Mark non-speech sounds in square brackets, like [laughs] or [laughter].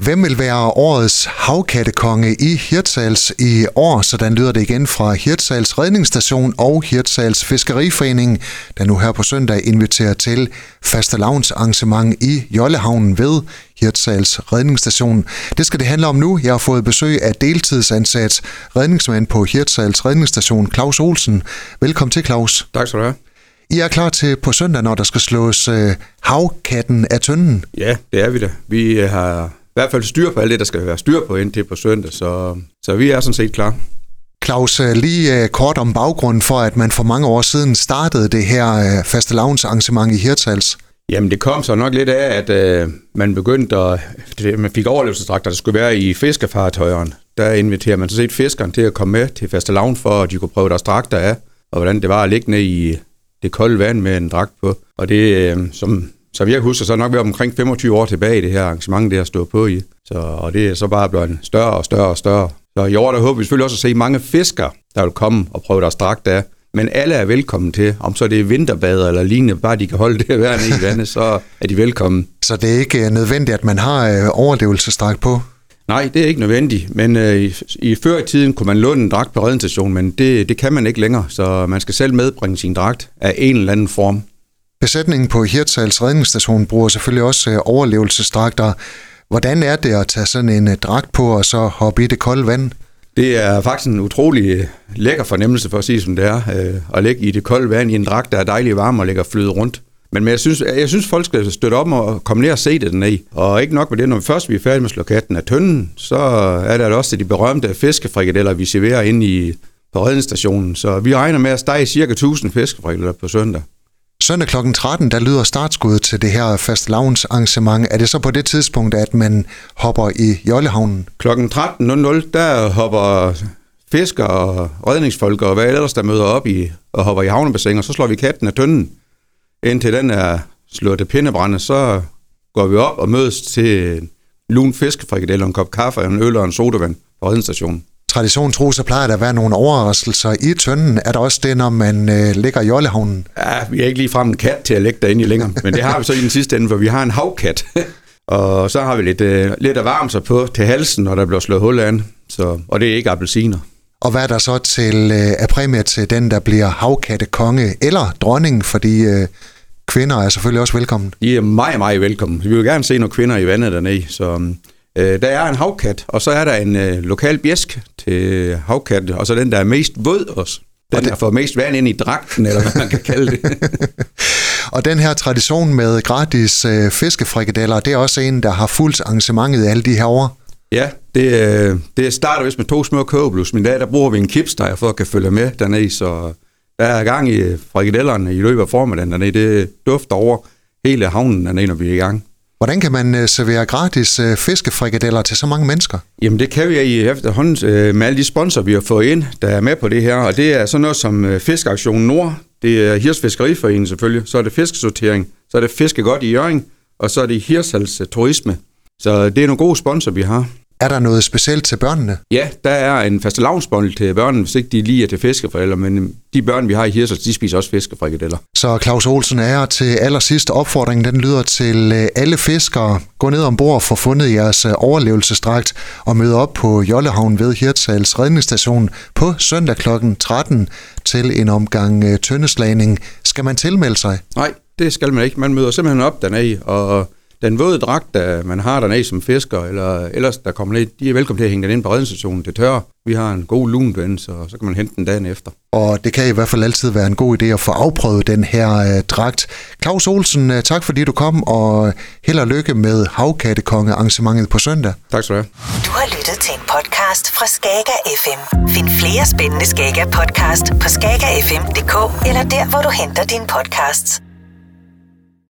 Hvem vil være årets havkattekonge i Hirtshals i år? Sådan lyder det igen fra Hirtshals Redningsstation og Hirtshals Fiskeriforening, der nu her på søndag inviterer til fastelavnsarrangement i Jollehavnen ved Hirtshals Redningsstation. Det skal det handle om nu. Jeg har fået besøg af deltidsansat redningsmand på Hirtshals Redningsstation, Claus Olsen. Velkommen til, Claus. Tak skal du have. I er klar til på søndag, når der skal slås øh, havkatten af tønden? Ja, det er vi da. Vi har i hvert fald styr på alt det, der skal være styr på indtil på søndag, så, så vi er sådan set klar. Claus, øh, lige øh, kort om baggrunden for, at man for mange år siden startede det her øh, fastelavnsarrangement i Hirtshals. Jamen, det kom så nok lidt af, at øh, man begyndte at... Det, man fik overlevelsesdragter, der skulle være i fiskefartøjeren. Der inviterer man så set fiskeren til at komme med til fastelavn, for at de kunne prøve deres dragter af, og hvordan det var at ligge ned i det kolde vand med en dragt på. Og det, øh, som som jeg husker, så er nok været omkring 25 år tilbage i det her arrangement, det har stået på i. Så, og det er så bare blevet større og større og større. Så i år der håber vi selvfølgelig også at se mange fiskere, der vil komme og prøve deres dragt af. Men alle er velkommen til. Om så det er vinterbader eller lignende, bare de kan holde det værende i vandet, så er de velkommen. Så det er ikke øh, nødvendigt, at man har øh, overlevelsesdragt på? Nej, det er ikke nødvendigt, men øh, i, i før i tiden kunne man låne en dragt på redningsstationen, men det, det kan man ikke længere, så man skal selv medbringe sin dragt af en eller anden form. Besætningen på Hirtshals redningsstation bruger selvfølgelig også øh, overlevelsesdragter. Hvordan er det at tage sådan en øh, dragt på og så hoppe i det kolde vand? Det er faktisk en utrolig øh, lækker fornemmelse for at sige, som det er, at ligge i det kolde vand i en dragt, der er dejlig varm og ligger flyde rundt. Men, men jeg, synes, jeg synes, folk skal støtte op og komme ned og se det dernede. Og ikke nok med det, når vi først vi er færdige med at slå katten af tønden, så er der også de berømte fiskefrikadeller, vi serverer ind i, på redningsstationen. Så vi regner med at stege cirka 1000 fiskefrikadeller på søndag. Søndag kl. 13, der lyder startskuddet til det her fastelavnsarrangement. Er det så på det tidspunkt, at man hopper i Jollehavnen? Kl. 13.00, der hopper fiskere og redningsfolk og hvad ellers, der møder op i og hopper i havnebassin, og så slår vi katten af tønden. Indtil den er slået til pindebrænde, så går vi op og mødes til lun fiskefrikadelle, en kop kaffe, en øl og en sodavand på redningsstationen tradition tro, så plejer der at være nogle overraskelser i tønden. Er der også det, når man øh, ligger i Jollehavnen? Ja, vi er ikke lige frem en kat til at lægge derinde i længere, men det har vi så i den sidste ende, hvor vi har en havkat. [laughs] og så har vi lidt, øh, lidt at varme sig på til halsen, når der bliver slået hul an. Så, og det er ikke appelsiner. Og hvad er der så til øh, af præmie til den, der bliver havkatte konge eller dronning, fordi øh, kvinder er selvfølgelig også velkommen? De er meget, meget velkommen. Vi vil gerne se nogle kvinder i vandet dernede, så Øh, der er en havkat, og så er der en øh, lokal bjæsk til havkatten, og så den, der er mest våd også. Den, og det... der får mest vand ind i dragten, eller hvad man kan kalde det. [laughs] og den her tradition med gratis øh, fiskefrikadeller, det er også en, der har fuldt arrangementet alle de her år. Ja, det, øh, det starter vist med to små kogeblus, men der, der bruger vi en kipsteg for at kan følge med dernede, så der er gang i frikadellerne i løbet af formiddagen dernede. Det dufter over hele havnen dernede, når vi er i gang. Hvordan kan man øh, servere gratis øh, fiskefrikadeller til så mange mennesker? Jamen det kan vi i efterhånden øh, med alle de sponsorer, vi har fået ind, der er med på det her. Og det er sådan noget som Fiskeaktion Nord, det er Hirs Fiskeriforening selvfølgelig, så er det fiskesortering, så er det Fiske Godt i Jørgen, og så er det Hirsals Turisme. Så det er nogle gode sponsorer, vi har. Er der noget specielt til børnene? Ja, der er en faste lavnsbånd til børnene, hvis ikke de lige er til fiskeforældre, men de børn, vi har i Hirsels, de spiser også fiskefrikadeller. Så Claus Olsen er til allersidst opfordring, den lyder til øh, alle fiskere. Gå ned ombord og få fundet jeres øh, overlevelsesdragt og møde op på Jollehavn ved Hirtshals redningsstation på søndag kl. 13 til en omgang øh, tøndeslagning. Skal man tilmelde sig? Nej, det skal man ikke. Man møder simpelthen op dernede, og den våde dragt, der man har dernede som fisker, eller ellers der kommer ned, de er velkommen til at hænge den ind på redningsstationen til tørre. Vi har en god lunven, så så kan man hente den dagen efter. Og det kan i hvert fald altid være en god idé at få afprøvet den her øh, dragt. Claus Olsen, øh, tak fordi du kom, og held og lykke med Havkattekonge arrangementet på søndag. Tak skal du have. Du har lyttet til en podcast fra Skager FM. Find flere spændende Skager podcast på skagerfm.dk eller der, hvor du henter dine podcasts.